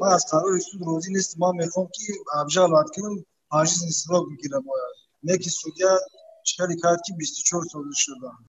ман аз қарори суд розӣ нестам ман мехоҳам ки абжалад кунам ҳарҷиз инсироф бигирам не ки судя чикаре кард ки бисту чор сол шуда